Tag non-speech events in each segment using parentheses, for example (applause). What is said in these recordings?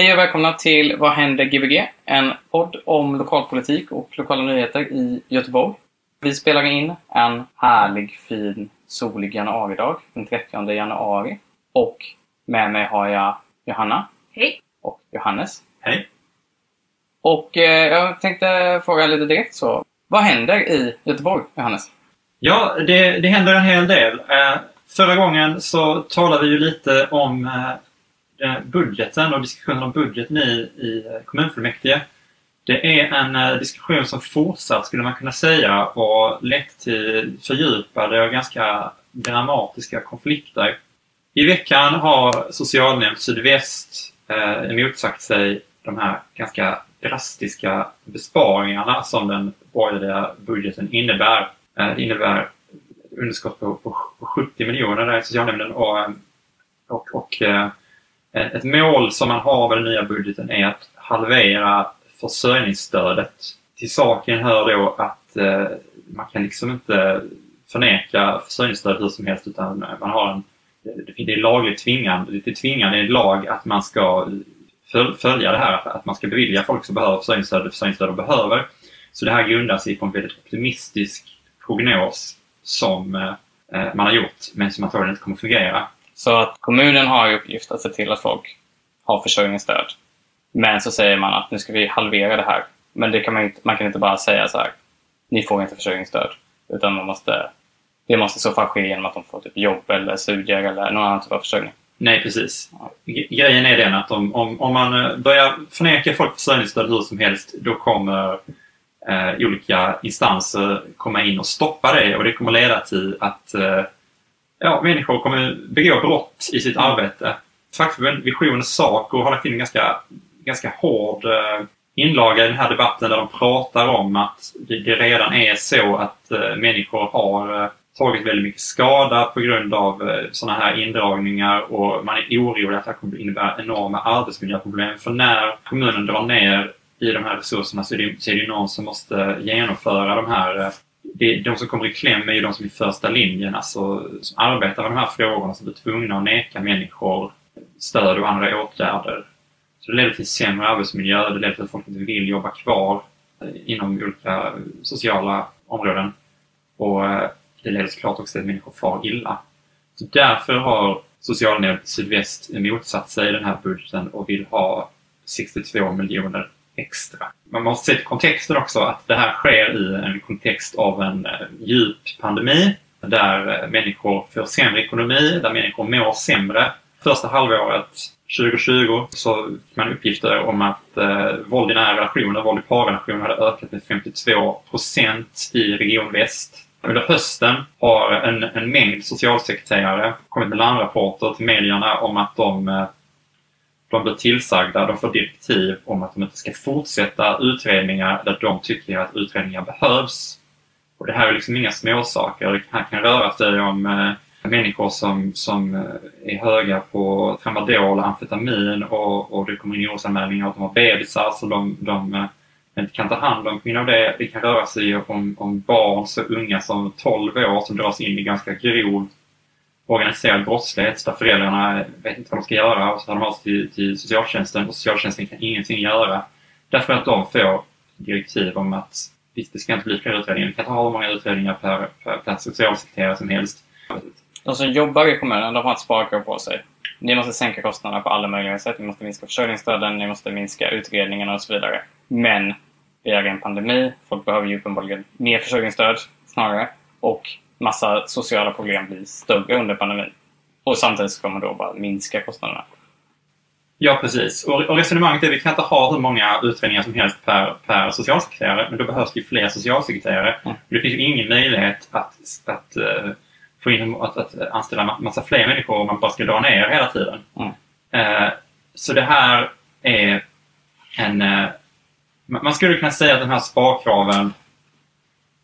Hej och välkomna till Vad händer Gbg? En podd om lokalpolitik och lokala nyheter i Göteborg. Vi spelar in en härlig, fin, solig januaridag den 30 januari. Och med mig har jag Johanna Hej! och Johannes. Hej. Och eh, jag tänkte fråga lite direkt så. Vad händer i Göteborg, Johannes? Ja, det, det händer en hel del. Eh, förra gången så talade vi ju lite om eh, Eh, budgeten och diskussionen om budgeten i, i kommunfullmäktige. Det är en eh, diskussion som fortsatt, skulle man kunna säga, och lett till fördjupade och ganska dramatiska konflikter. I veckan har socialnämnd Sydväst eh, motsagt sig de här ganska drastiska besparingarna som den borgerliga budgeten innebär. Eh, det innebär underskott på, på, på 70 miljoner där i socialnämnden och, och, och eh, Eh, ett mål som man har med den nya budgeten är att halvera försörjningsstödet. Till saken hör då att eh, man kan liksom inte förneka försörjningsstöd hur som helst utan eh, man har en det är lagligt tvingande, det är tvingande i lag att man ska följa det här, att- att man ska bevilja folk som behöver försörjningsstöd det försörjningsstöd de behöver. Så det här grundar sig på en väldigt optimistisk prognos som eh, eh man har gjort, men som antagligen inte kommer att fungera. Så att kommunen har i uppgift att se till att folk har försörjningsstöd. Men så säger man att nu ska vi halvera det här. Men det kan man, inte, man kan inte bara säga så här. Ni får inte försörjningsstöd. Utan man måste, det måste i så fall ske genom att de får typ jobb eller studier eller någon annan typ av försörjning. Nej, precis. Grejen är den att om, om, om man eh, börjar förneka folk försörjningsstöd hur som helst, då kommer eh, olika instanser komma in och stoppa det och det kommer leda till att eh, ja, människor kommer begå brott i sitt arbete. Fackförbund Vision Saco har lagt in en ganska, ganska hård eh, inlaga i den här debatten där de pratar om att det, redan är så att eh, människor har eh, tagit väldigt mycket skada på grund av sådana här indragningar och man är orolig att det här kommer innebära enorma arbetsmiljöproblem. För när kommunen drar ner i de här resurserna så är det, så är det ju någon som måste genomföra de här det, de som kommer i kläm är ju de som är i första linjen, alltså som arbetar med de här frågorna, som blir tvungna att neka människor stöd och andra åtgärder. Så det leder till sämre arbetsmiljö, det leder till att folk inte vill jobba kvar eh, inom olika sociala områden. Och eh, det leder såklart också till att människor far illa. Så därför har socialnämnden Sydväst motsatt sig den här budgeten och vill ha 62 miljoner extra. Man måste se till kontexten också, att det här sker i en kontext av en eh, djup pandemi där eh, människor får sämre ekonomi, där människor mår sämre. Första halvåret 2020 så fick man uppgifter om att eh, våld i nära relationer, våld i parrelationer hade ökat med 52 procent i Region Väst. Under hösten har en, en mängd socialsekreterare kommit med larmrapporter till medierna om att de eh, de blir tillsagda, de får direktiv om att de inte ska fortsätta utredningar där de tycker att utredningar behövs. Och det här är liksom inga småsaker. Det här kan röra sig om eh, människor som, som eh, är höga på tramadol och amfetamin och, och det kommer in orosanmälningar att de har bebisar så de, de eh, inte kan ta hand om på grund av det. Det kan röra sig om, om barn så unga som 12 år som dras in i ganska grov organiserad brottslighet där föräldrarna vet inte vad de ska göra och så tar de av sig till, till socialtjänsten och socialtjänsten kan ingenting göra. Därför att de får direktiv om att visst, det ska inte bli fler utredningar. Vi kan inte ha hur många utredningar per, per, per socialsekreterare som helst. De som jobbar i kommunen, de har ett sparkrav på sig. Ni måste sänka kostnaderna på alla möjliga sätt. Ni måste minska försörjningsstöden, ni måste minska utredningarna och så vidare. Men vi är i en pandemi. Folk behöver ju uppenbarligen mer försörjningsstöd snarare. Och massa sociala problem blir större under pandemin. Och samtidigt ska man då bara minska kostnaderna. Ja, precis. Och, och resonemanget är att vi kan inte ha hur många utredningar som helst per, per socialsekreterare, men då behövs det ju fler socialsekreterare. Mm. Det finns ju ingen möjlighet att, att, eh, få in, att, att anställa ma- massa fler människor om man bara ska dra ner hela tiden. Mm. Eh, så det här är en... eh, Man man skulle kunna säga att de här sparkraven,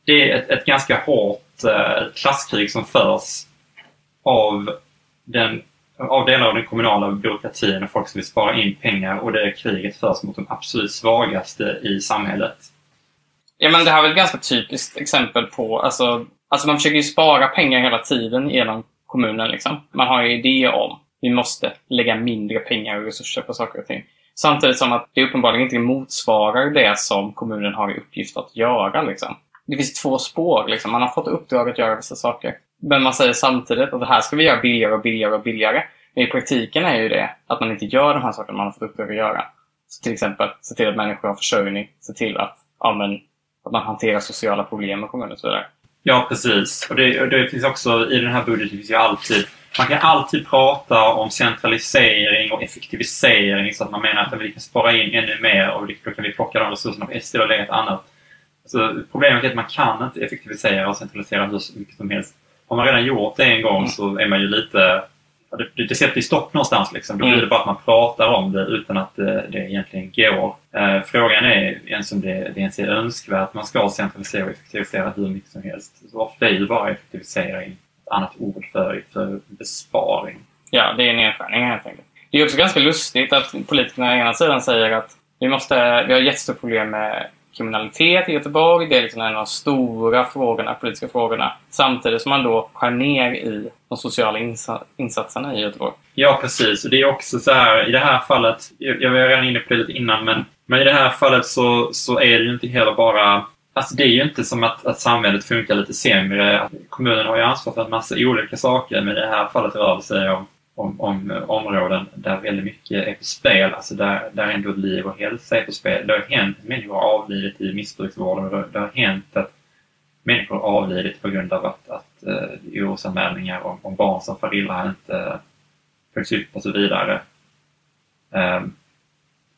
det är ett, ett ganska hårt eh, klasskrig som förs av, den, av delar av den kommunala byråkratin och folk som vill spara in pengar och det kriget förs mot de absolut svagaste i samhället. Ja, men det här är väl ett ganska typiskt exempel på... Alltså, alltså man försöker ju spara pengar hela tiden genom kommunen. Liksom. Man har ju idéer om vi måste lägga mindre pengar och resurser på saker och ting. Samtidigt som att det uppenbarligen inte motsvarar det som kommunen har i uppgift att göra. Liksom. Det finns två spår. Liksom. Man har fått uppdrag att göra vissa saker. Men man säger samtidigt att det här ska vi göra billigare och billigare och billigare. Men i praktiken är ju det att man inte gör de här sakerna man har fått uppdrag att göra. Så till exempel se till att människor har försörjning, se till att, ja, men, att man hanterar sociala problem i kommunen och så vidare. Ja, precis. Och det, och det finns också i den här budgeten finns ju alltid man kan alltid prata om centralisering och effektivisering så att man menar att vi kan spara in ännu mer och då kan vi plocka de resurserna på SD och lägga ett annat. Så problemet är att man kan inte effektivisera och centralisera hur mycket som helst. Har man redan gjort det en gång så är man ju lite... Det, det sätter ju stopp någonstans. Liksom. Då blir Mm. det bara att man pratar om det utan att det, det egentligen går. Eh, frågan är ens om det, det ens är önskvärt. Man ska centralisera och effektivisera hur mycket som helst. Så ofta är ju bara effektivisering ett annat ord för, för besparing. Ja, det är nedskärningar helt enkelt. Det är också ganska lustigt att politikerna å ena sidan säger att vi, måste, vi har jättestora problem med kriminalitet i Göteborg. Det är liksom en av de stora frågorna, politiska frågorna. Samtidigt som man då skär ner i de sociala insa- insatserna i Göteborg. Ja, precis. Och det är också så här, i det här fallet, jag var redan inne på det lite innan, men, men i det här fallet så, så är det ju inte heller bara Alltså det är ju inte som att, att samhället funkar lite sämre. Kommunen har ju ansvar för en massa olika saker, men i det här fallet rör det sig om, om, om områden där väldigt mycket är på spel. Alltså där, där ändå liv och hälsa är på spel. Det har hänt att människor har avlidit i missbruksvården och det, det har hänt att människor har avlidit på grund av att, att uh, orosanmälningar om, om barn som far illa inte följs upp och så vidare. Um,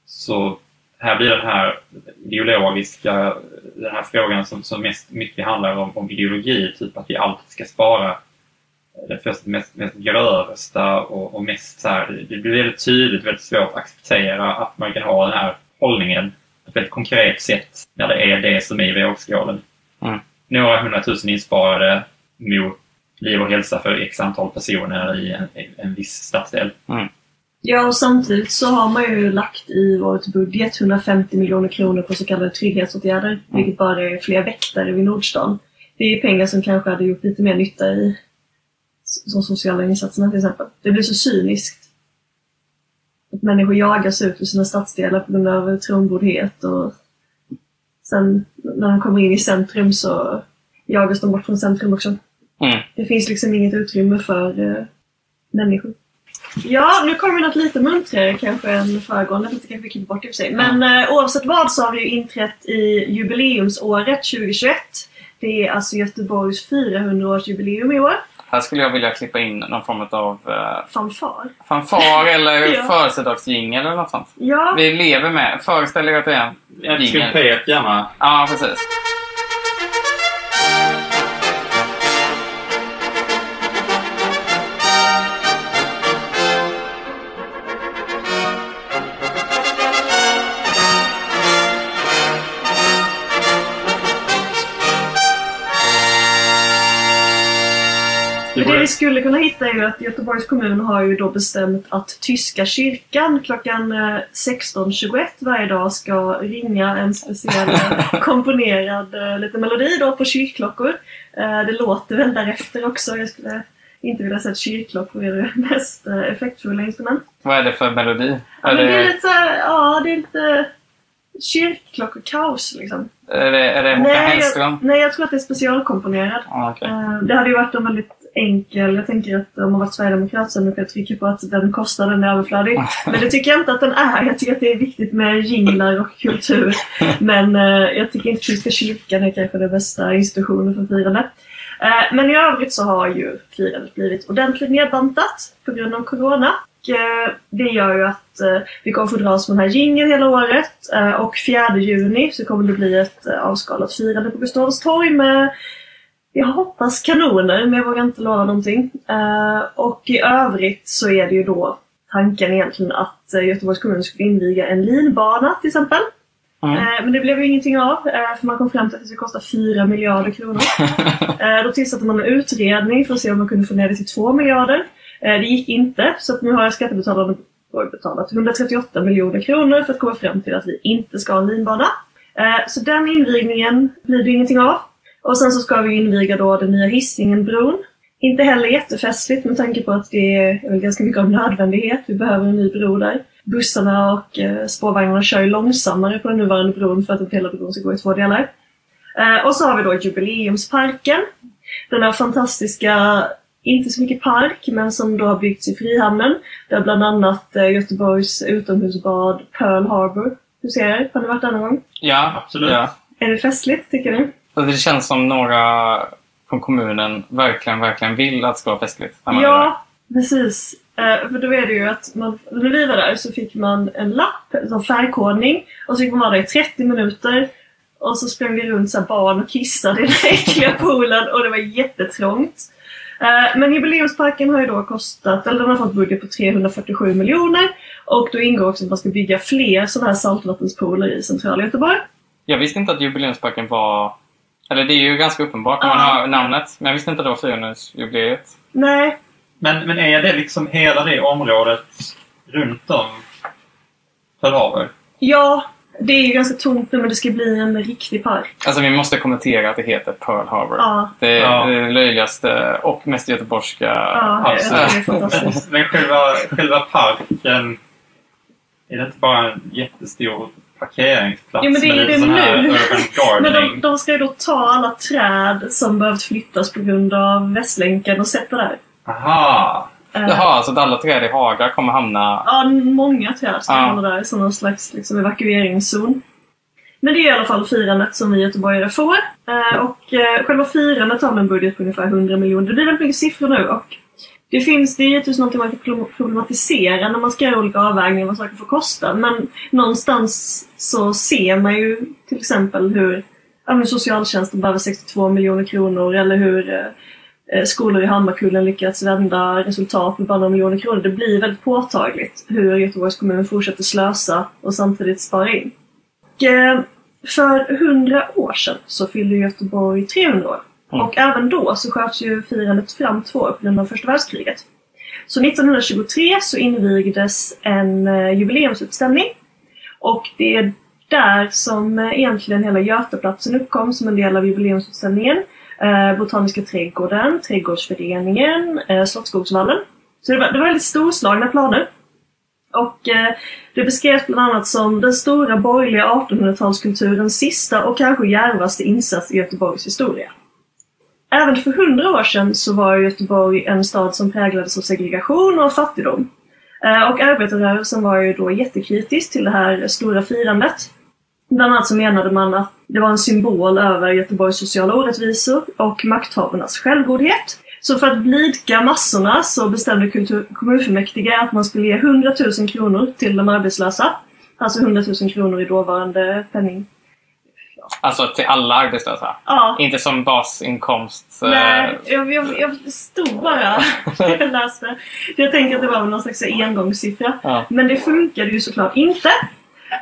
så här blir den här ideologiska, den här frågan som, som mest mycket handlar om, om ideologi, typ att vi alltid ska spara det första, mest, mest grövsta och, och mest så här, det blir väldigt tydligt, väldigt svårt att acceptera att man kan ha den här hållningen på ett väldigt konkret sätt när det är det som är i vågskålen. Mm. Några hundratusen insparade mot liv och hälsa för x antal personer i en, en viss stadsdel. Ja, och samtidigt så har man ju lagt i vår budget 150 miljoner kronor på så kallade trygghetsåtgärder, vilket bara är fler väktare vid Nordstan. Det är pengar som kanske hade gjort lite mer nytta i som sociala insatserna till exempel. Det blir så cyniskt. Att människor jagas ut ur sina stadsdelar på grund av trångboddhet och sen när de kommer in i centrum så jagas de bort från centrum också. Mm. Det finns liksom inget utrymme för eh, människor. Ja, nu kommer något lite muntrare kanske än föregående, lite kanske klipper bort i och för sig. Men eh, oavsett vad så har vi ju inträtt i jubileumsåret 2021. Det är alltså Göteborgs 400-årsjubileum i år. Här skulle jag vilja klippa in någon form av uh, Fanfar. fanfar eller (laughs) Ja. födelsedagsjingel eller något sånt. Ja, Vi lever med. Föreställ er att det är en jingel. trumpet gärna. Ja, precis. Det vi skulle kunna hitta är ju att Göteborgs kommun har ju då bestämt att Tyska kyrkan klockan eh, 16.21 varje dag ska ringa en speciell eh, komponerad eh, liten melodi då på kyrkklockor. Eh, Det låter väl därefter också. Jag skulle inte vilja säga att kyrkklockor är det mest eh, effektfulla instrument. Vad är det för melodi? Ja, Är men det är det, lite såhär, ja det är lite kyrkklockorkaos liksom. är det, är det Håkan Nej Hellström? jag, nej, jag tror att det är specialkomponerad. Okej. Eh, Det hade ju varit en väldigt enkel, jag tänker att om man varit sverigedemokrat så hade man kunnat trycka på att den kostnaden är överflödig. Men det tycker jag inte att den är. Jag tycker att det är viktigt med jinglar och kultur. (laughs) Men eh, jag tycker inte Tyska kyrkan är kanske den bästa institutionen för firande. Eh, men i övrigt så har ju firandet blivit ordentligt nedbantat på grund av Corona. Eh, det gör ju att vi kommer få dras med den här jingeln hela året. Och 4 juni så kommer det bli ett avskalat firande på Gustavs torg med jag hoppas kanoner, men jag vågar inte lova någonting. Eh, och i övrigt så är det ju då tanken egentligen att eh, Göteborgs kommun skulle inviga en linbana till exempel. Mm. Eh, Men det blev ju ingenting av, eh, för man kom fram till att det skulle kosta 4 miljarder kronor. (laughs) Eh, Då tillsatte man en utredning för att se om man kunde få ner det till 2 miljarder. Eh, Det gick inte, så att nu har skattebetalarna betalat 138 miljoner kronor för att komma fram till att vi inte ska ha en linbana. Så den invigningen blir det ingenting av. Och sen så ska vi inviga då den nya Hisingenbron. Inte heller jättefestligt med tanke på att det är ganska mycket av nödvändighet. Vi behöver en ny bro där. Bussarna och eh, spårvagnarna kör ju långsammare på den nuvarande bron för att inte hela bron ska gå i två delar. Eh, och så har vi då Jubileumsparken. Den här fantastiska, inte så mycket park, men som då har byggts i Frihamnen. Där bland annat eh, Göteborgs utomhusbad Pearl Harbor huserar. Har ni varit där någon gång? Ja, Absolut. Ja. Är det festligt, tycker ni? Alltså, det känns som några från kommunen verkligen, verkligen vill att det ska vara festligt. Ja, precis. Eh, för då är det ju att man, när vi var där så fick man en lapp, en färgkodning, och så fick man vara där i 30 minuter. Och så sprang vi runt så här barn och kissade i den äckliga (laughs) poolen och det var jättetrångt. Eh, Men jubileumsparken har ju då kostat, eller den har fått budget på 347 miljoner. Och då ingår också att man ska bygga fler sådana här saltvattenspooler i centrala Göteborg. Jag visste inte att jubileumsparken var... Eller det är ju ganska uppenbart när man hör namnet. Men jag visste inte att det var 400-jubileet. Nej, Men, men är det liksom hela det området runt om Pearl Harbor? ja, det är ju ganska tomt nu men det ska bli en riktig park. Alltså vi måste kommentera att det heter Pearl Harbor. Ja. Det är Ja. det löjligaste och mest göteborgska. Ja, är (laughs) fantastiskt. Men själva, själva parken, är det inte bara en jättestor parkeringsplats Jo, men det är det nu. (laughs) Men de, de ska ju då ta alla träd som behövt flyttas på grund av Västlänken och sätta där. Aha! Eh, Jaha, alltså att alla träd i Haga kommer hamna... Ja, många träd ska Ja. hamna där som någon slags liksom, evakueringszon. Men det är i alla fall firandet som vi göteborgare får. Eh, och eh, själva firandet har en budget på ungefär 100 miljoner. Det blir väldigt mycket siffror nu och det finns, det är givetvis något man kan problematisera när man ska göra olika avvägningar vad saker får kosta. Men någonstans så ser man ju till exempel hur ja, socialtjänsten behöver 62 miljoner kronor eller hur eh, eh, skolor i Hammarkullen lyckats vända resultat med bara några miljoner kronor. Det blir väldigt påtagligt hur Göteborgs kommun fortsätter slösa och samtidigt spara in. Och, eh, för 100 år sedan så fyllde Göteborg 300 år. Mm. Och även då så sköts ju firandet fram två år på grund av första världskriget. Så 1923 så invigdes en eh, jubileumsutställning. Och det är där som eh, egentligen hela Götaplatsen uppkom som en del av jubileumsutställningen. Eh, Botaniska trädgården, Trädgårdsföreningen, eh, Slottsskogsvallen. Så det var, det var väldigt storslagna planer. Och eh, det beskrevs bland annat som den stora borgerliga 1800-talskulturens sista och kanske djärvaste insats i Göteborgs historia. Även för hundra år sedan så var Göteborg en stad som präglades av segregation och fattigdom. Eh, och arbetarrörelsen var ju då jättekritisk till det här stora firandet. Bland annat så menade man att det var en symbol över Göteborgs sociala orättvisor och makthavarnas självgodhet. Så för att blidka massorna så bestämde kultur- kommunfullmäktige att man skulle ge 100 000 kronor till de arbetslösa. Alltså 100 000 kronor i dåvarande penning. Alltså till alla arbetslösa. Ja, Inte som basinkomst. eh, Nej, jag, jag, jag stod bara (laughs) jag läste. Jag tänker att det var någon slags engångssiffra. Ja. Men det funkade ju såklart inte.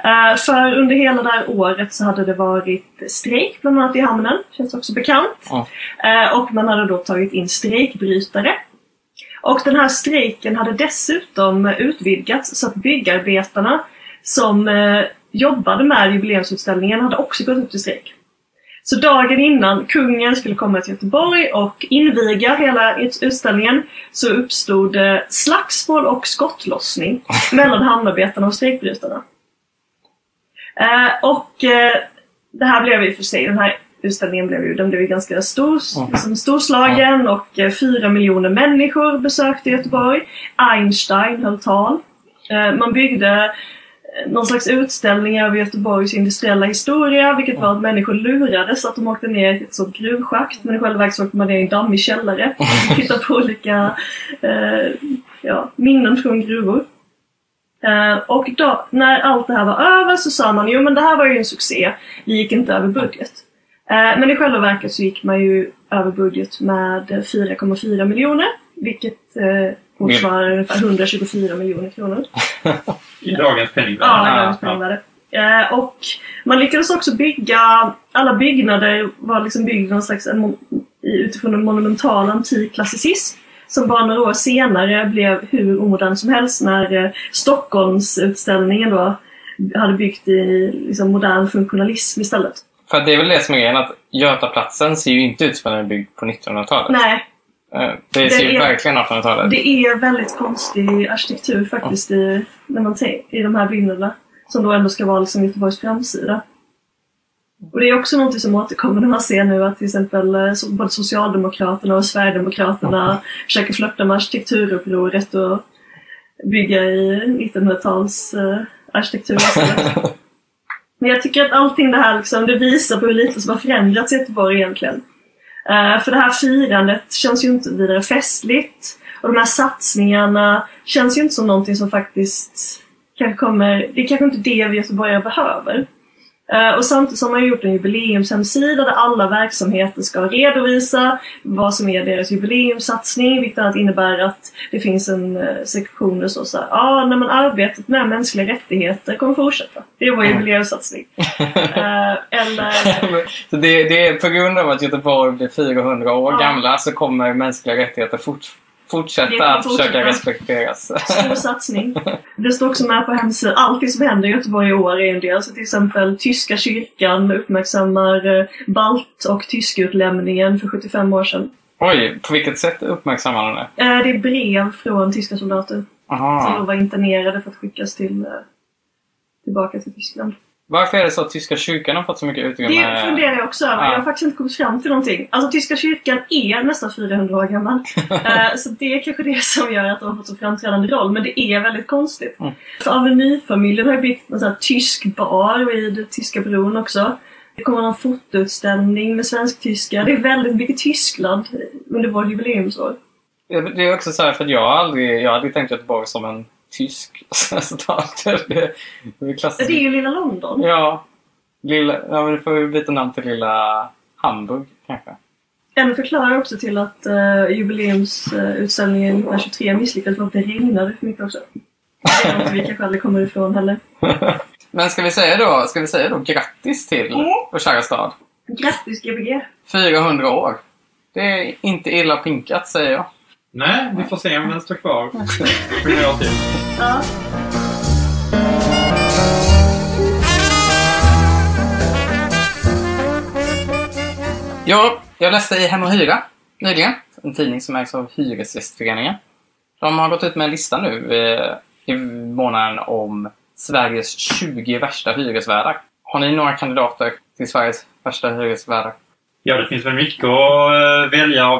Eh, för under hela det här året så hade det varit strejk, bland annat i hamnen. Känns också bekant. Ja. Eh, och man hade då tagit in strejkbrytare. Och den här strejken hade dessutom utvidgats så att byggarbetarna som jobbade med jubileumsutställningen hade också gått ut i strejk. Så dagen innan kungen skulle komma till Göteborg och inviga hela ut- utställningen så uppstod det slagsmål och skottlossning (laughs) mellan hamnarbetarna och strejkbrytarna. Eh, och eh, det här blev ju för sig, den här utställningen blev ju, den blev ju ganska stor, liksom storslagen och eh, fyra miljoner människor besökte Göteborg. Einstein höll tal. Eh, man byggde eh, någon slags utställning över Göteborgs industriella historia, vilket var att människor lurades att de åkte ner till ett sånt gruvschakt, men i själva verket så åkte man ner i en dammig källare och (laughs) tittade på olika eh, ja, minnen från gruvor. Eh, och då, när allt det här var över så sa man jo men det här var ju en succé, vi gick inte över budget. Eh, men i själva verket så gick man ju över budget med 4,4 miljoner, vilket eh, Motsvarar ungefär 124 miljoner kronor. (laughs) I dagens penningvärde. Ja, i dagens penningvärde. Eh, och man lyckades också bygga, alla byggnader var liksom byggda någon slags, en, utifrån en monumental antik klassicism. Som bara några år senare blev hur omodern som helst när eh, Stockholmsutställningen då hade byggt i liksom, modern funktionalism istället. För det är väl det som är grejen, att Götaplatsen ser ju inte ut som den är byggd på 1900-talet. Nej, Det Det ser ju är- verkligen 1800-talet. det är väldigt konstig arkitektur faktiskt i, när man i de här byggnaderna. Som då ändå ska vara liksom Göteborgs framsida. Och det är också något som återkommer när man ser nu att till exempel eh, så- både Socialdemokraterna och Sverigedemokraterna försöker flörta med arkitekturupproret och bygga i 1900-tals eh, arkitektur. (laughs) Men jag tycker att allting det här liksom, det visar på hur lite som har förändrats i Göteborg egentligen. Eh, för det här firandet känns ju inte vidare festligt. Och de här satsningarna känns ju inte som någonting som faktiskt kanske kommer... Det är kanske inte det vi göteborgare behöver. Eh, och samtidigt som man har gjort en jubileumshemsida där alla verksamheter ska redovisa vad som är deras jubileumssatsning, vilket annat innebär att det finns en eh, sektion där står så här, ah, nej, men arbetet med mänskliga rättigheter kommer fortsätta. Det är vår jubileumssatsning. (laughs) Eh, eller (laughs) så det, det är på grund av att Göteborg blir 400 år Ja. gamla så kommer mänskliga rättigheter fort, Det fortsätta att försöka respekteras. Stor (laughs) satsning. Det står också med på hemsidan. Allting som händer i Göteborg i år är en del. Så till exempel Tyska kyrkan uppmärksammar eh, balt och tyskutlämningen för 75 år sedan. Oj, på vilket sätt uppmärksammar de det? Eh, Det är brev från tyska soldater som då Aha. var internerade för att skickas till, eh, tillbaka till Tyskland. Varför är det så att Tyska kyrkan har fått så mycket utrymme? Det funderar jag också över. Ja. Jag har faktiskt inte kommit fram till någonting. Alltså Tyska kyrkan är nästan 400 år gammal. (laughs) Eh, så det är kanske det som gör att de har fått så framträdande roll. Men det är väldigt konstigt. Mm. För Avenyfamiljen har ju byggt en sån här tysk bar vid Tyska bron också. Det kommer någon fotoutställning med svensk-tyska. Det är väldigt mycket Tyskland under vårt jubileumsår. Det är också så här, för jag har aldrig, jag har aldrig tänkt Göteborg som en tysk stad. Det, det är. Det är ju lilla London. Ja. Lilla, ja, men det får ju byta namn till lilla Hamburg kanske. En förklarar också till att uh, jubileumsutställningen 1923 misslyckades var att det regnade för mycket också. Det är något vi kanske aldrig kommer ifrån heller. (laughs) Men ska vi säga då, ska vi säga då grattis till Mm. vår kära stad. Grattis Gbg! 400 år. Det är inte illa pinkat säger jag. Nej, vi får se om den står kvar. Ja. Ja, jag läste i Hem och Hyra nyligen. En tidning som ägs av Hyresgästföreningen. De har gått ut med en lista nu eh, i månaden om Sveriges 20 värsta hyresvärdar. Har ni några kandidater till Sveriges värsta hyresvärdar? Ja, det finns väl mycket att eh, välja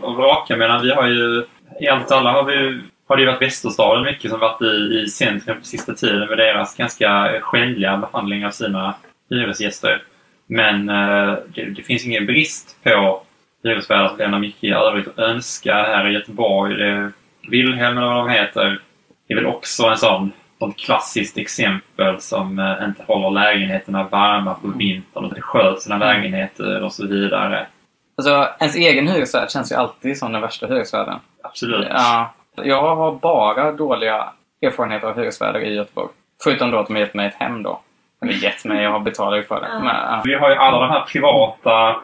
och vraka mellan. Vi har ju, i allt alla har vi har det ju varit Västerstaden mycket som varit i, i centrum på sista tiden med deras ganska skändliga behandling av sina hyresgäster. Men eh, det, det finns ingen brist på hyresvärdar som lämnar mycket i övrigt att önska här i Göteborg. Det, Wilhelm eller vad de heter är väl också en sån ett klassiskt exempel som eh, inte håller lägenheterna varma på vintern och inte sköter sina lägenheter och så vidare. Alltså, ens egen hyresvärd känns ju alltid som den värsta hyresvärden. Absolut. Ja, jag har bara dåliga erfarenheter av hyresvärdar i Göteborg. Förutom då att de har gett mig ett hem då. Eller gett mig, jag har betalat ju för det. Men, ja. Vi har ju alla de här privata,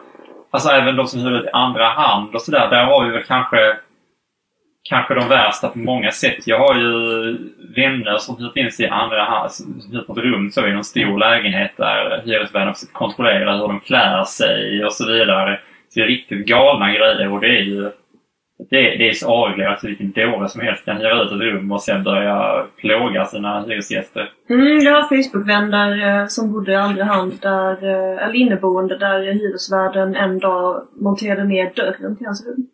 alltså även de som hyr ut i andra hand och sådär. Där har vi väl kanske kanske de värsta på många sätt. Jag har ju vänner som hyrt in sig i andra hand, som hyrt ett rum så i någon stor lägenhet där hyresvärden också kontrollerar hur de klär sig och så vidare. Så det är riktigt galna grejer och det är ju det, det är så avreglerat så vilken dåre som helst kan hyra ut ett rum och sen börja plåga sina hyresgäster. Mm, jag har Facebookvänner eh, som bodde i andra hand, där, eh, eller inneboende, där hyresvärden en dag monterade ner dörren till hans rum.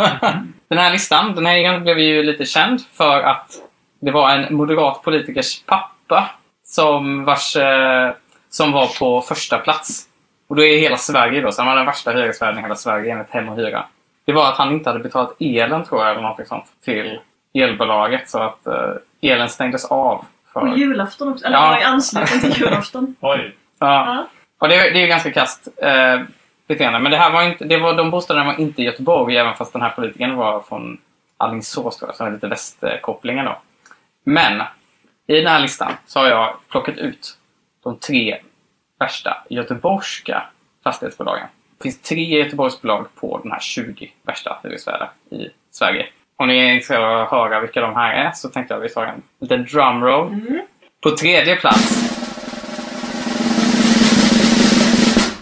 (laughs) den här listan, den här blev ju lite känd för att det var en moderat politikers pappa som, vars, eh, som var på första plats. Och då är hela Sverige då, så han var den värsta hyresvärden i hela Sverige enligt Hem och Hyra. Det var att han inte hade betalat elen tror jag, eller något sånt, till elbolaget så att eh, elen stängdes av. För... Och julafton också, eller Ja. ja. i anslutning till julafton. (laughs) Oj! Ja. Ja. Och det, det är ju ganska kast eh, beteende. Men det här var inte, det var, de bostäderna var inte i Göteborg, även fast den här politikern var från Alingsås tror jag, som är lite västkopplingen då. Men i den här listan så har jag plockat ut de tre värsta göteborgska fastighetsbolagen. Det finns tre Göteborgsbolag på de här 20 värsta hyresvärdar i Sverige. Om ni är intresserade av att höra vilka de här är så tänkte jag att vi tar en liten drumroll. Mm. På tredje plats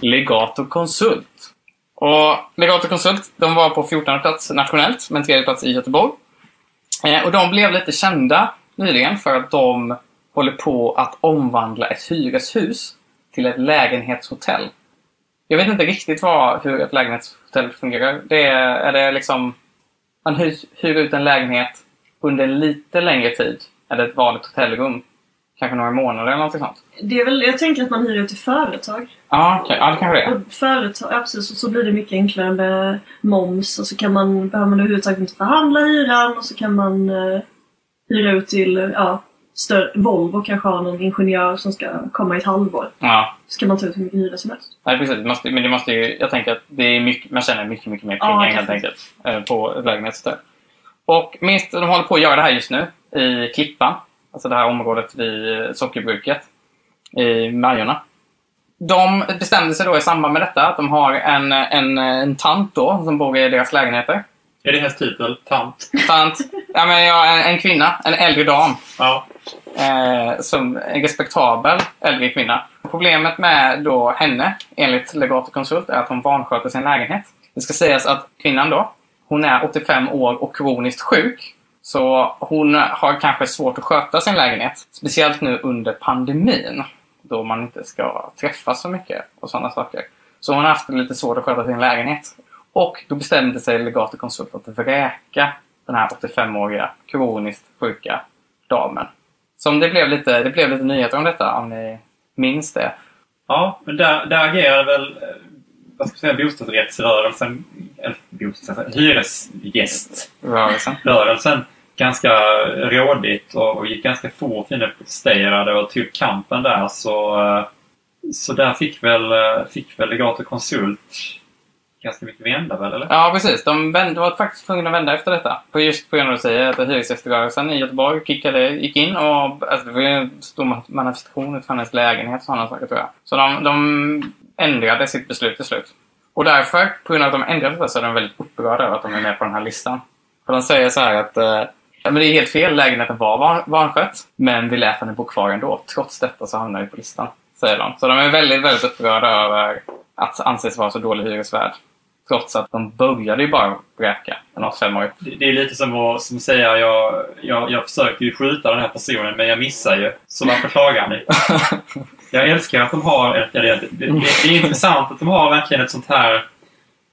Legato Konsult. Och Legato Konsult, de var på 14 plats nationellt, men tredje plats i Göteborg. Eh, och de blev lite kända nyligen för att de håller på att omvandla ett hyreshus till ett lägenhetshotell. Jag vet inte riktigt vad, hur ett lägenhetshotell fungerar. Det är, är det liksom... Man hyr, hyr ut en lägenhet under en lite längre tid än ett vanligt hotellrum. Kanske några månader eller något sånt. Det är väl, jag tänker att man hyr ut till företag. Ja, okej. Ja, det kanske det är. Och företag, ja, precis, och så blir det mycket enklare med moms och så kan man, behöver man överhuvudtaget inte förhandla hyran och så kan man eh, hyra ut till ja, större, Volvo kanske har någon ingenjör som ska komma i ett halvår. Ja, Så kan man ta ut hur mycket hyra som helst. Nej, precis. Det måste, men det måste ju, jag tänker att det är mycket, man tjänar mycket, mycket mer Ja, pengar helt definitivt. enkelt eh, på ett lägenhetshotell. Och minst, de håller på att göra det här just nu i Klippan. Alltså det här området vid sockerbruket i Majorna. De bestämde sig då i samband med detta att de har en, en, en tant då som bor i deras lägenheter. Är det hennes titel? Tant? Tant, ja, men ja, en, en kvinna, en äldre dam. Ja. eh, som en respektabel äldre kvinna. Problemet med då henne, enligt Legato Consult, är att hon vansköter sin lägenhet. Det ska sägas att kvinnan då, hon är 85 år och kroniskt sjuk. Så hon har kanske svårt att sköta sin lägenhet. Speciellt nu under pandemin. Då man inte ska träffas så mycket och sådana saker. Så hon har haft lite svårt att sköta sin lägenhet. Och då bestämde sig Legato Consult att vräka den här 85-åriga kroniskt sjuka damen. Som det blev lite, det blev lite nyheter om detta, om ni minns det. Ja, men där, där agerar väl eh, vad ska säga, bostadsrättsrörelsen, eller bostadsrätts, hyresgäströrelsen Rörelsen ganska rådigt och, och gick ganska fort in och protesterade och tog kampen där. Så, eh, så där fick väl, eh, fick väl Legato Consult ganska mycket vända väl, eller? Ja, precis. De vände, var faktiskt tvungna att vända efter detta. På just på grund av att säga att hyresgäströrelsen i Göteborg kickade, gick in och alltså, det var ju en stor manifestation utifrån hennes lägenhet och sådana saker tror jag. Så de, de ändrade sitt beslut till slut. Och därför, på grund av att de ändrade detta, så är de väldigt upprörda över att de är med på den här listan. För de säger så här att eh, ja, men det är helt fel, lägenheten var van, vanskött, men vi lät henne bo kvar ändå. Trots detta så hamnar vi på listan, säger de. Så de är väldigt, väldigt upprörda över att anses vara så dålig hyresvärd. Trots att de började ju bara vräka en 85-årig. Det, det är lite som att som att säga jag, jag, jag försökte ju skjuta den här personen men jag missar ju. Så varför klagar ni? (laughs) Jag älskar att de har... ett- Det, det, det, det är intressant att de har verkligen ett sånt här...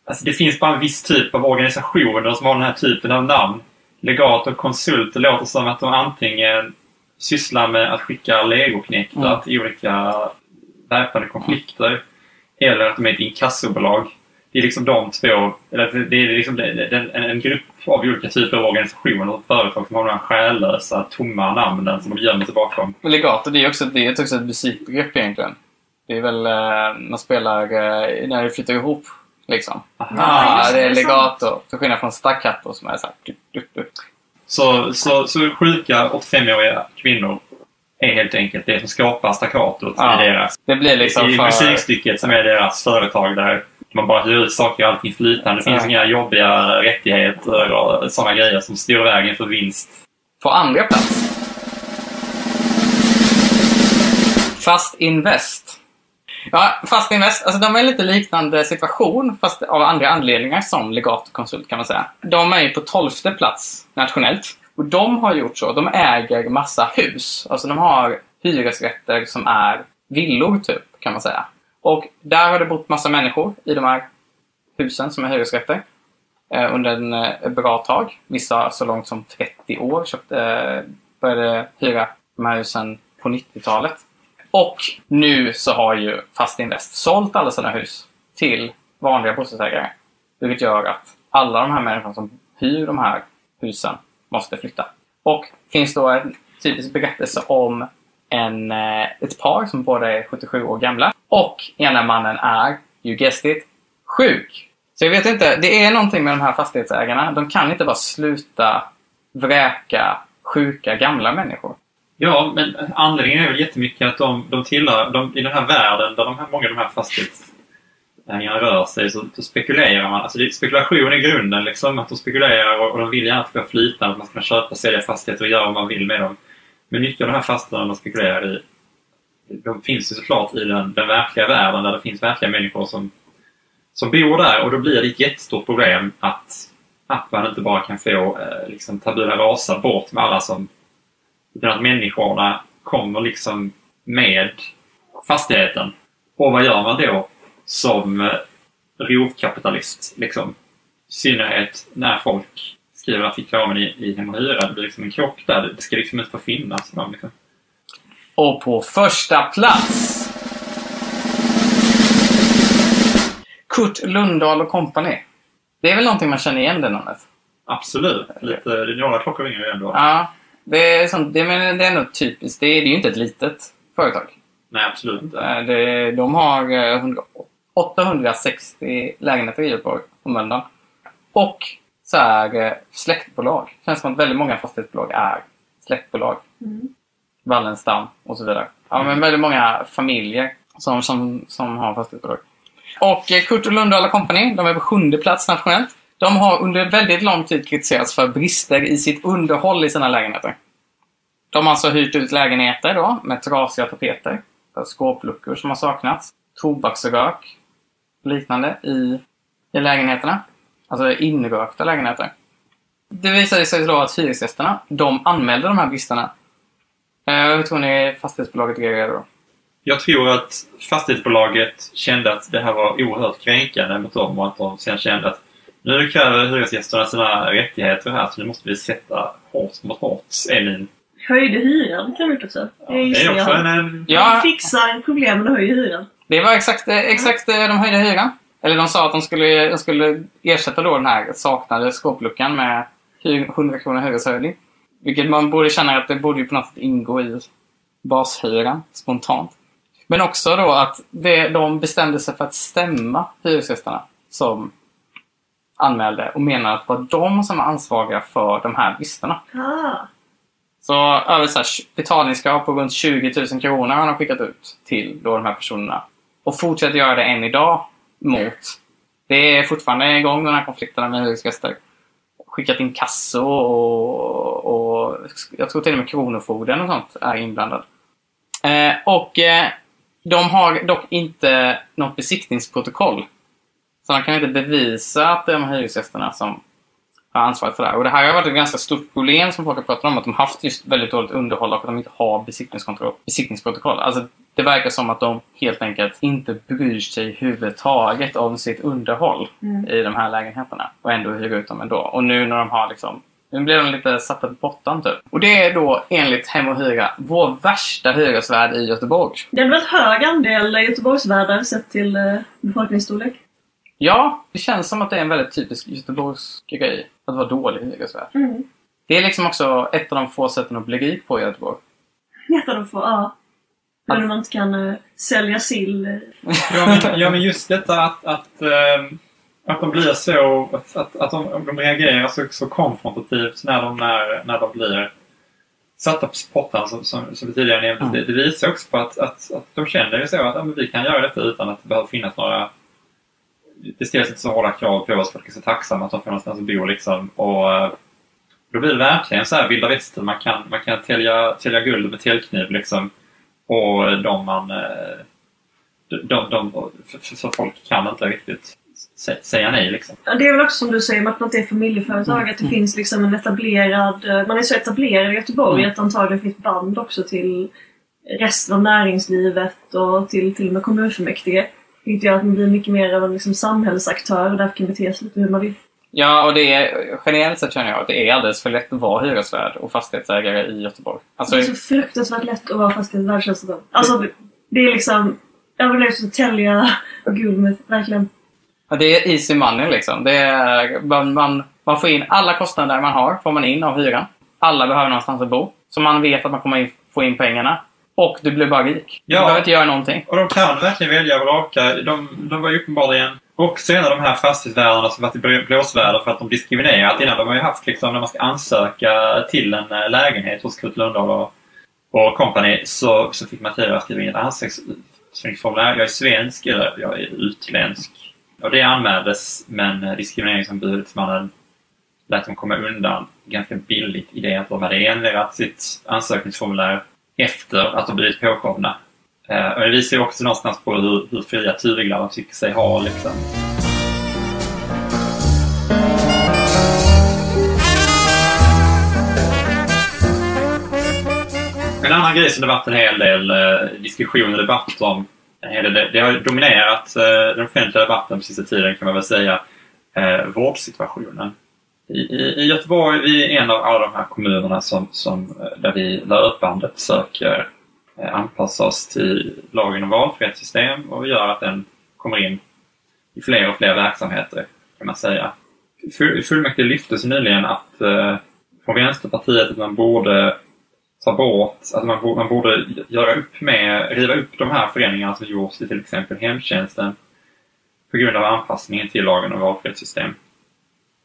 Alltså det finns bara en viss typ av organisationer som har den här typen av namn. Legat och konsult. Det låter som att de antingen sysslar med att skicka legoknektar Mm. till olika väpnade konflikter. Eller att de är ett inkassobolag. Det är liksom de två, eller det är liksom en, en grupp av olika typer av organisationer och företag som har de här själlösa, tomma namnen som de gömmer sig bakom. Men Legato, det är också, det är också ett musikbegrepp egentligen. Det är väl, eh, man spelar eh, när det flyttar ihop. Liksom. Aha. Ah, det är det, det är legato. Till skillnad från staccato som är så här... dup, dup, dup. Så, så, så sjuka 85-åriga kvinnor är helt enkelt det som skapar staccatot Ja. i deras Det blir liksom i för... musikstycket som är deras företag där man bara hyr ut saker och allting flytande. Det finns Ja. inga jobbiga rättigheter och sådana grejer som styr vägen för vinst. På andra plats. Fast Invest. Ja, Fast Invest, alltså de är i lite liknande situation, fast av andra anledningar som Legato konsult kan man säga. De är ju på tolfte plats nationellt. Och de har gjort så, de äger massa hus. Alltså de har hyresrätter som är villor typ, kan man säga. Och där har det bott massa människor i de här husen som är hyresrätter eh, under en eh, bra tag. Vissa så långt som 30 år köpte, eh, började hyra de här husen på 90-talet. Och nu så har ju Fastinvest sålt alla sina hus till vanliga bostadsägare. Vilket gör att alla de här människorna som hyr de här husen måste flytta. Och finns då en typisk berättelse om en, eh, ett par som båda är 77 år gamla. Och ena mannen är, you guessed it, sjuk. Så jag vet inte, det är någonting med de här fastighetsägarna. De kan inte bara sluta vräka sjuka gamla människor. Ja, men anledningen är väl jättemycket att de, de tillhör, de, i den här världen där de här, många av de här fastighetsägarna rör sig så, så spekulerar man. Alltså det är spekulation i grunden liksom. Att de spekulerar och, och de vill gärna att det ska flyta. Att man ska köpa och sälja fastigheter och göra vad man vill med dem. Men mycket av de här fastigheterna de spekulerar i de finns ju såklart i den, den verkliga världen där det finns verkliga människor som, som bor där och då blir det ett jättestort problem att, att man inte bara kan få eh, liksom, tabula rasa bort med alla som... Utan att människorna kommer liksom med fastigheten. Och vad gör man då som eh, rovkapitalist? Liksom? I synnerhet när folk skriver artiklar i, i Hem och Hyra. Det blir liksom en krock där. Det ska liksom inte få finnas. Liksom. Och på första plats Kurt Lundahl och Company. Det är väl någonting man känner igen det namnet? Absolut. Lite, några klockor ringer ju ändå. Ja. Det är, sånt, det, men det är nog typiskt. Det är, det är ju inte ett litet företag. Nej, absolut inte. Eh, Det, de har eh, 100 860 lägenheter i Göteborg och Mölndal. Och så är eh, släktbolag. Det känns som att väldigt många fastighetsbolag är släktbolag. Wallenstam och så vidare. Ja, men väldigt många familjer som, som, som har fastighetsbolag. Och eh, Kurt och Lundahl Company, de är på sjunde plats nationellt. De har under väldigt lång tid kritiserats för brister i sitt underhåll i sina lägenheter. De har alltså hyrt ut lägenheter då, med trasiga tapeter, skåpluckor som har saknats, tobaksrök och liknande i, i lägenheterna. Alltså inrökta lägenheter. Det visade sig då att hyresgästerna, de anmälde de här bristerna. Eh, hur tror ni fastighetsbolaget reagerade då? Jag tror att fastighetsbolaget kände att det här var oerhört kränkande mot dem och att de sen kände att nu kräver hyresgästerna sina rättigheter här så nu måste vi sätta hårt mot hårt. är min... Höjde hyran kan vi också. Ja, det är också en... en Ja, De fixar problemen och höjer hyran. det var exakt, exakt eh, de höjde hyran. Eller de sa att de skulle, de skulle ersätta då den här saknade skåpluckan med hy- 100 kronor hyreshöjning. Vilket man borde känna att det borde ju på något sätt ingå i bashyran spontant. Men också då att det, de bestämde sig för att stämma hyresgästerna som anmälde och menade att det var de som var ansvariga för de här bristerna. Ah. Så över så här, betalningskrav på runt 20 000 kronor har de skickat ut till då de här personerna. Och fortsätter göra det än idag mot. Det är fortfarande igång de här konflikterna med hyresgäster. Skickat in kasso och, och jag tror till och med Kronofogden och sånt är inblandad. Eh, och eh, de har dock inte något besiktningsprotokoll. Så de kan inte bevisa att det är de här hyresgästerna som har ansvaret för det här. Och det här har varit ett ganska stort problem som folk har pratat om, att de har haft just väldigt dåligt underhåll och att de inte har besiktningskontroll, besiktningsprotokoll. Alltså, det verkar som att de helt enkelt inte bryr sig överhuvudtaget om sitt underhåll i de här lägenheterna och ändå hyr ut dem ändå. Och nu när de har liksom nu blir de lite satta på pottan typ. Och det är då enligt Hem och Hyra vår värsta hyresvärd i Göteborg. Det är en väldigt hög andel Göteborgsvärdar sett till eh, befolkningsstorlek. Ja, det känns som att det är en väldigt typisk Göteborgsk grej att vara dålig hyresvärd. Mm. Det är liksom också ett av de få sätten att bli rik på i Göteborg. Vet de får, ja. Men man inte kan eh, sälja sill. eh. Ja men, ja, men just detta att, att, ehm, att de blir så... Att, att, att de, de reagerar så, så konfrontativt när de, när, när de blir satta på pottan som, som, som vi tidigare nämnde. Mm. Det, det visar också på att, att, att de känner ju så att ja, men vi kan göra detta utan att det behöver finnas några... Det ställs inte så hårda krav på oss. Folk är så tacksamma att de får någonstans att bo liksom. Och, eh, då blir det verkligen så här vilda västern. Man kan, man kan tälja, tälja guld med täljkniv liksom. Och de man... eh, De, de, för, för, folk kan inte riktigt sä- säga nej liksom. Ja, Det är väl också som du säger med att inte är familjeföretag, Mm. att det finns liksom en etablerad... eh, Man är så etablerad i Göteborg Mm. att antagligen finns band också till resten av näringslivet och till, till och med kommunfullmäktige. Vilket gör att man blir mycket mer av en liksom samhällsaktör och därför kan bete sig lite hur man vill. Ja, och det är generellt sett känner jag att det är alldeles för lätt att vara hyresvärd och fastighetsägare i Göteborg. Alltså, Det är så fruktansvärt lätt att vara fastighetsvärd känns det som. Alltså, det- det är liksom... Jag vill också tälja guld verkligen. ja, det är easy money liksom. Det är, man, man, man får in alla kostnader man har, får man in av hyran. Alla behöver någonstans att bo. Så man vet att man kommer in, få in pengarna. Och du blir bara rik. Ja. Du behöver inte göra någonting. Och de kan verkligen välja och vraka. De, de var ju uppenbarligen Och sen de här fastighetsvärdarna som varit i blåsväder för att de diskriminerat innan. De har ju haft liksom när man ska ansöka till en eh, lägenhet hos Kurt Lundahl och, och company så, så fick man tidigare skriva in ett ansökningsformulär. Jag är svensk eller jag är utländsk. Och det anmäldes men eh, diskrimineringsombudsmannen lät dem komma undan ganska billigt i det att de hade ändrat sitt ansökningsformulär efter att de blivit påkomna. Eh, och det visar ju också någonstans på hur, hur fria tyglar de tycker sig ha. Liksom. En annan grej som det varit en hel del eh, diskussion och debatt om. Det, det har dominerat eh, den offentliga debatten på sista tiden kan man väl säga. Eh, vårdsituationen. I, i, Göteborg, vi är en av alla de här kommunerna som, som, eh, där vi löpande försöker eh, anpassa oss till lagen om valfrihetssystem och gör att den kommer in i fler och fler verksamheter, kan man säga. Fullmäktige lyfte nyligen att eh, från Vänsterpartiet att man borde ta bort, att man, borde, man borde göra upp med, riva upp de här förändringarna som gjorts i till exempel hemtjänsten på grund av anpassningen till lagen om valfrihetssystem.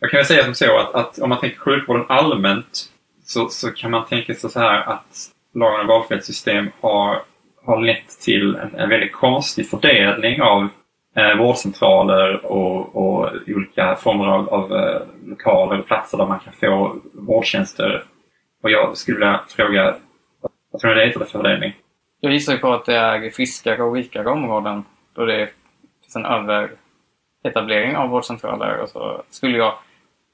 Jag kan väl säga som så att, att om man tänker sjukvården allmänt så, så kan man tänka sig så här att lagen om valfrihetssystem har, har lett till en, en väldigt konstig fördelning av eh, vårdcentraler och, och olika former av, av eh, lokaler och platser där man kan få vårdtjänster. Och jag skulle vilja fråga, vad tror ni det är för fördelning? Jag gissar på att det är friskare och rikare områden då det finns en överetablering av vårdcentraler. Och så skulle jag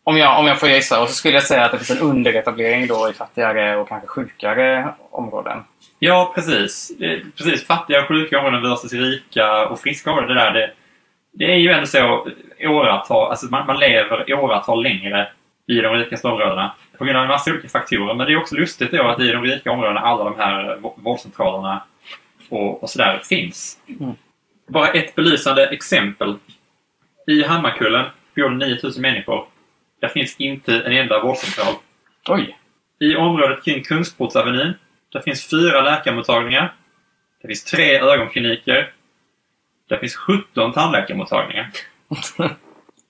om jag, om jag får gissa. Och så skulle jag säga att det finns en underetablering då i fattigare och kanske sjukare områden. Ja, precis. Precis. Fattiga och sjuka områden versus rika och friska områden. Det, där, det, det är ju ändå så åratal, alltså man, man lever åratal längre i de rikaste områdena på grund av en massa olika faktorer. Men det är också lustigt då att i de rika områdena alla de här vårdcentralerna och, och sådär finns. Mm. Bara ett belysande exempel. I Hammarkullen bor 9000 människor. Där finns inte en enda vårdcentral. Oj! I området kring Kungsportsavenyn, där finns fyra läkarmottagningar. Det finns tre ögonkliniker. Där finns 17 tandläkarmottagningar. (laughs)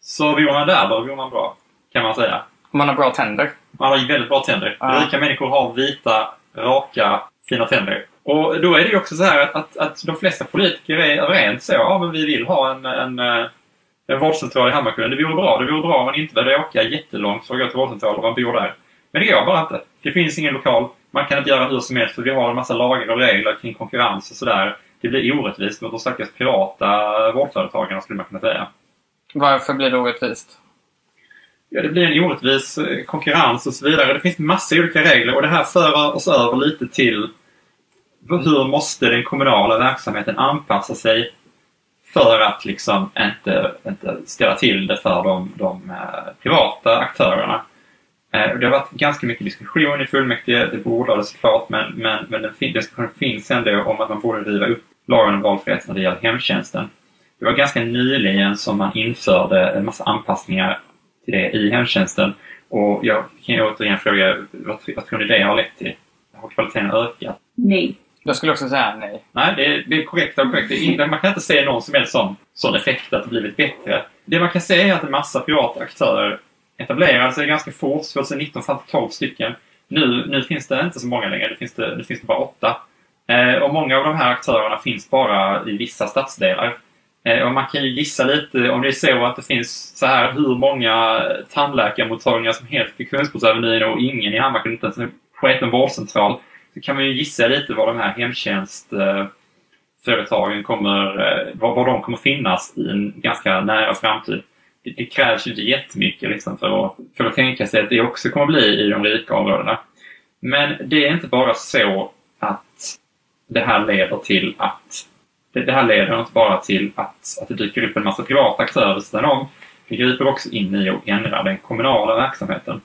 Så bor man där, då bor man bra. Kan man säga. Man har bra tänder. Man har väldigt bra tänder. Ah. Rika människor har vita, raka, fina tänder. Och då är det ju också så här att, att, att de flesta politiker är överens så. Ja, men vi vill ha en, en eh, en vårdcentral i Hammarkullen. Det vore bra. Det vore bra om man inte behövde åka jättelångt för att gå till vårdcentralen om man bor där. Men det går bara inte. Det finns ingen lokal. Man kan inte göra hur som helst för vi har en massa lagar och regler kring konkurrens och sådär. Det blir orättvist mot de stackars privata vårdföretagarna skulle man kunna säga. Varför blir det orättvist? Ja, det blir en orättvis eh, konkurrens och så vidare. Det finns massa olika regler och det här för oss över lite till hur måste den kommunala verksamheten anpassa sig för att liksom inte, inte ställa till det för de, de eh, privata aktörerna. Eh, det har varit ganska mycket diskussion i fullmäktige, det borde det såklart, men, men, men den diskussionen finns ändå om att man borde riva upp lagen om valfrihet när det gäller hemtjänsten. Det var ganska nyligen som man införde en massa anpassningar till det i hemtjänsten och jag kan ju återigen fråga, vad, vad tror ni det har lett till? Har kvaliteten ökat? Nej. Jag skulle också säga nej. Nej, det är, det är korrekt. Och man kan inte se någon som helst sån, sån effekt att det blivit bättre. Det man kan se är att en massa privata aktörer etablerade sig ganska fort. 2019 fanns det 12 stycken. Nu, nu finns det inte så många längre. Det finns det, nu finns det bara åtta. Eh, och många av de här aktörerna finns bara i vissa stadsdelar. Eh, och man kan ju gissa lite om det är så att det finns så här hur många tandläkarmottagningar som helst i Kungsportsavenyn och ingen i Hammarkullen, inte ens en en vårdcentral så kan man ju gissa lite var de här hemtjänstföretagen kommer, eh, var, var de kommer finnas i en ganska nära framtid. Det, det krävs ju inte jättemycket liksom för, att, för att tänka sig att det också kommer bli i de rika områdena. Men det är inte bara så att det här leder till att det, här leder inte bara till att, att det dyker upp en massa privata aktörer sedan om. Det griper också in i och ändrar den kommunala verksamheten.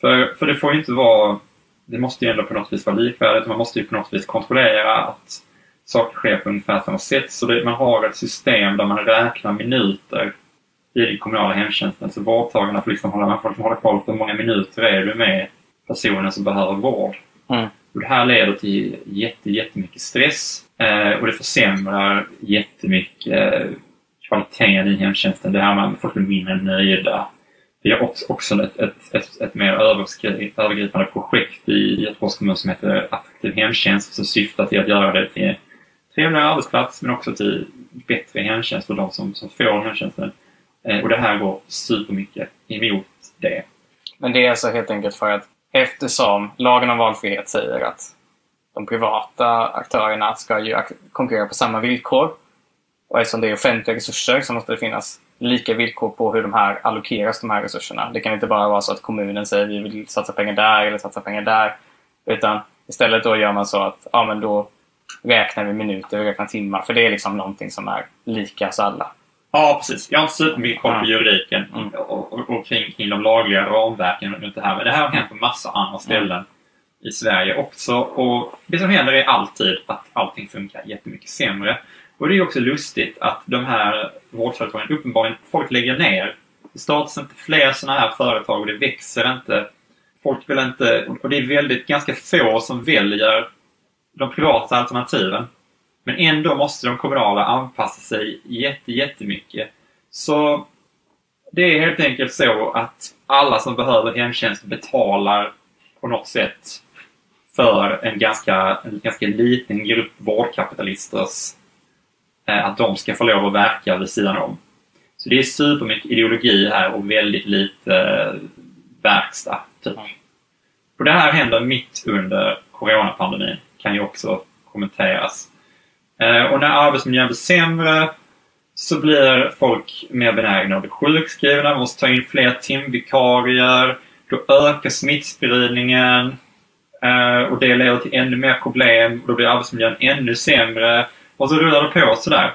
För, för det får ju inte vara det måste ju ändå på något vis vara likvärdigt. Man måste ju på något vis kontrollera att saker sker på ungefär samma sätt. Så det, man har ett system där man räknar minuter i den kommunala hemtjänsten. Så vårdtagarna får liksom hålla, man får liksom hålla koll på hur många minuter är du med personen som behöver vård. Mm. Och det här leder till jätte, jättemycket stress eh, och det försämrar jättemycket eh, kvaliteten i hemtjänsten. Det här med att folk blir mindre nöjda. Vi har också, ett, ett, ett, ett mer övergripande projekt i Göteborgs kommun som heter Attraktiv hemtjänst som syftar till att göra det till en trevligare arbetsplats men också till bättre hemtjänst för de som, som får hemtjänsten. Eh, och det här går supermycket emot det. Men det är alltså helt enkelt för att eftersom lagen om valfrihet säger att de privata aktörerna ska ju konkurrera på samma villkor och eftersom det är offentliga resurser så måste det finnas lika villkor på hur de här allokeras, de här resurserna. Det kan inte bara vara så att kommunen säger vi vill satsa pengar där eller satsa pengar där. Utan istället då gör man så att ja, men då räknar vi minuter, vi räknar timmar. För det är liksom någonting som är lika hos alla. Ja, precis. Jag har inte supermycket koll på juridiken mm. och, och, och kring, kring de lagliga ramverken runt det här. Men det här har hänt på massa andra ställen mm. i Sverige också. Och det som händer är alltid att allting funkar jättemycket sämre. Och det är också lustigt att de här vårdföretagen uppenbarligen, folk lägger ner. Det startas inte fler sådana här företag och det växer inte. Folk vill inte, och det är väldigt, ganska få som väljer de privata alternativen. Men ändå måste de kommunala anpassa sig jätte, jättemycket. Så det är helt enkelt så att alla som behöver hemtjänst betalar på något sätt för en ganska, en ganska liten grupp vårdkapitalisters att de ska få lov att verka vid sidan om. Så det är supermycket ideologi här och väldigt lite eh, verkstad. Typ. Och det här händer mitt under coronapandemin, kan ju också kommenteras. Eh, och när arbetsmiljön blir sämre så blir folk mer benägna att bli sjukskrivna, man måste ta in fler timvikarier, då ökar smittspridningen eh, och det leder till ännu mer problem och då blir arbetsmiljön ännu sämre och så rullar det på sådär.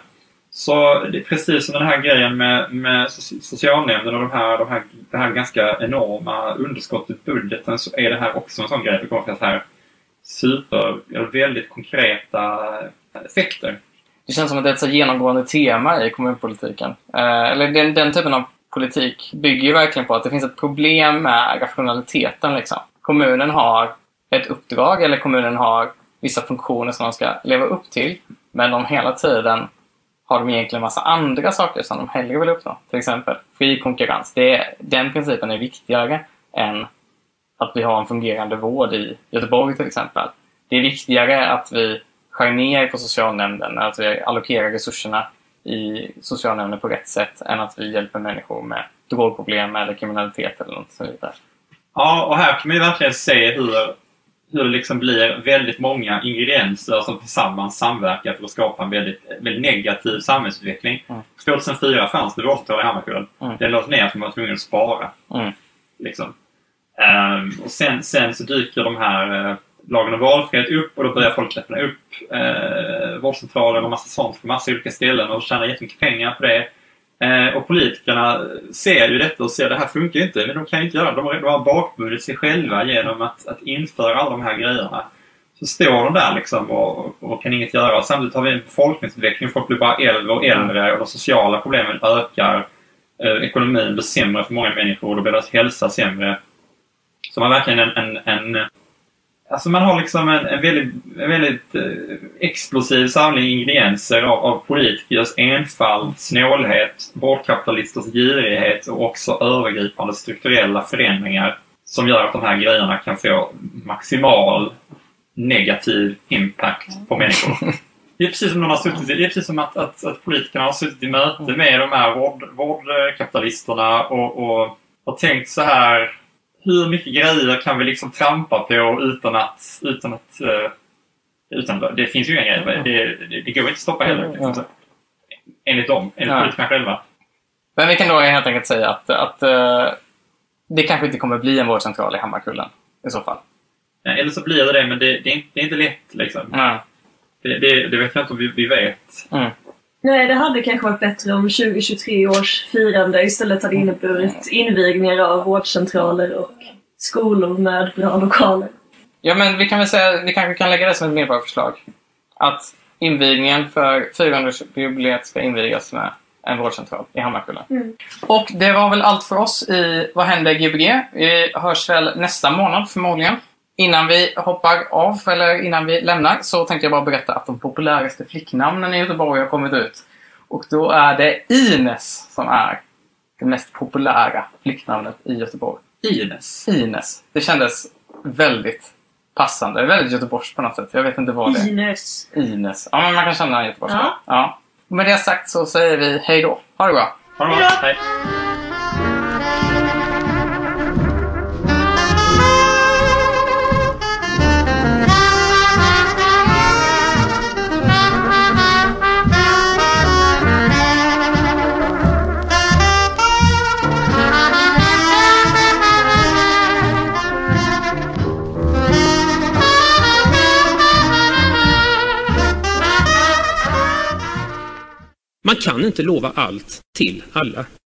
Så det är precis som den här grejen med, med socialnämnden och de här, de här, det här ganska enorma underskottet i budgeten så är det här också en sån grej. Det kommer finnas här super, väldigt konkreta effekter. Det känns som att det är ett så genomgående tema i kommunpolitiken. Eh, eller den, den typen av politik bygger ju verkligen på att det finns ett problem med rationaliteten. Liksom. Kommunen har ett uppdrag eller kommunen har vissa funktioner som de ska leva upp till. Men de hela tiden har de egentligen massa andra saker som de hellre vill uppnå. Till exempel fri konkurrens. Det, den principen är viktigare än att vi har en fungerande vård i Göteborg till exempel. Det är viktigare att vi skär ner på socialnämnden, att vi allokerar resurserna i socialnämnden på rätt sätt än att vi hjälper människor med drogproblem eller kriminalitet eller något sånt där. Ja, och här kan man ju verkligen se hur, hur det liksom blir väldigt många ingredienser som tillsammans samverkar för att skapa en väldigt, väldigt negativ samhällsutveckling. Mm. 2004 fanns det vårdcentraler i Hammarkullen. Mm. Den lades ner för man var tvungen att spara. Mm. Liksom. Um, och sen, sen så dyker de här uh, lagen om valfrihet upp och då börjar folk öppna upp eh, vårdcentraler och massa sånt på massa olika ställen och tjänar jättemycket pengar på det. Eh, och politikerna ser ju detta och ser att det här funkar inte, men de kan ju inte göra det. De har, de har bakbundit sig själva genom att, att införa alla de här grejerna. Så står de där liksom och, och kan inget göra. Samtidigt har vi en befolkningsutveckling. Folk blir bara äldre och äldre och de sociala problemen ökar. Eh, ekonomin blir sämre för många människor och då blir deras hälsa sämre. Så man har verkligen en, en, en Alltså man har liksom en, en väldigt, en väldigt eh, explosiv samling ingredienser av, av politikers enfald, snålhet, vårdkapitalisters girighet och också övergripande strukturella förändringar som gör att de här grejerna kan få maximal negativ impact på människor. Det är precis som, har suttit, det är precis som att, att, att politikerna har suttit i möte med de här vård, vårdkapitalisterna och, och, och tänkt så här hur mycket grejer kan vi liksom trampa på utan att... Utan att uh, utan, det finns ju inga grejer. Det, det, det går inte att stoppa heller. Liksom. Enligt dem, enligt ja. politikerna själva. Men vi kan då helt enkelt säga att, att uh, det kanske inte kommer bli en vårdcentral i Hammarkullen i så fall. Ja, eller så blir det det, men det, det, är, inte, det är inte lätt. Liksom. Mm. Det, det, det, vet jag inte om vi, vi vet. Mm. Nej, det hade kanske varit bättre om 2023 års firande istället hade inneburit invigningar av vårdcentraler och skolor med bra lokaler. Ja, men vi kan väl säga, vi kanske kan lägga det som ett medborgarförslag. Att invigningen för 400-jubileet ska invigas med en vårdcentral i Hammarkullen. Mm. Och det var väl allt för oss i Vad händer Gbg? Vi hörs väl nästa månad förmodligen. Innan vi hoppar av, eller innan vi lämnar, så tänkte jag bara berätta att de populäraste flicknamnen i Göteborg har kommit ut. Och då är det Ines som är det mest populära flicknamnet i Göteborg. Ines. Ines. Det kändes väldigt passande. Väldigt Göteborgs på något sätt. Jag vet inte vad det är. Ines. Ines. Ja, men man kan känna Göteborgs. Ja. ja. Med det sagt så säger vi hej då. Ha det bra. Ha det bra. Hej. Man kan inte lova allt till alla.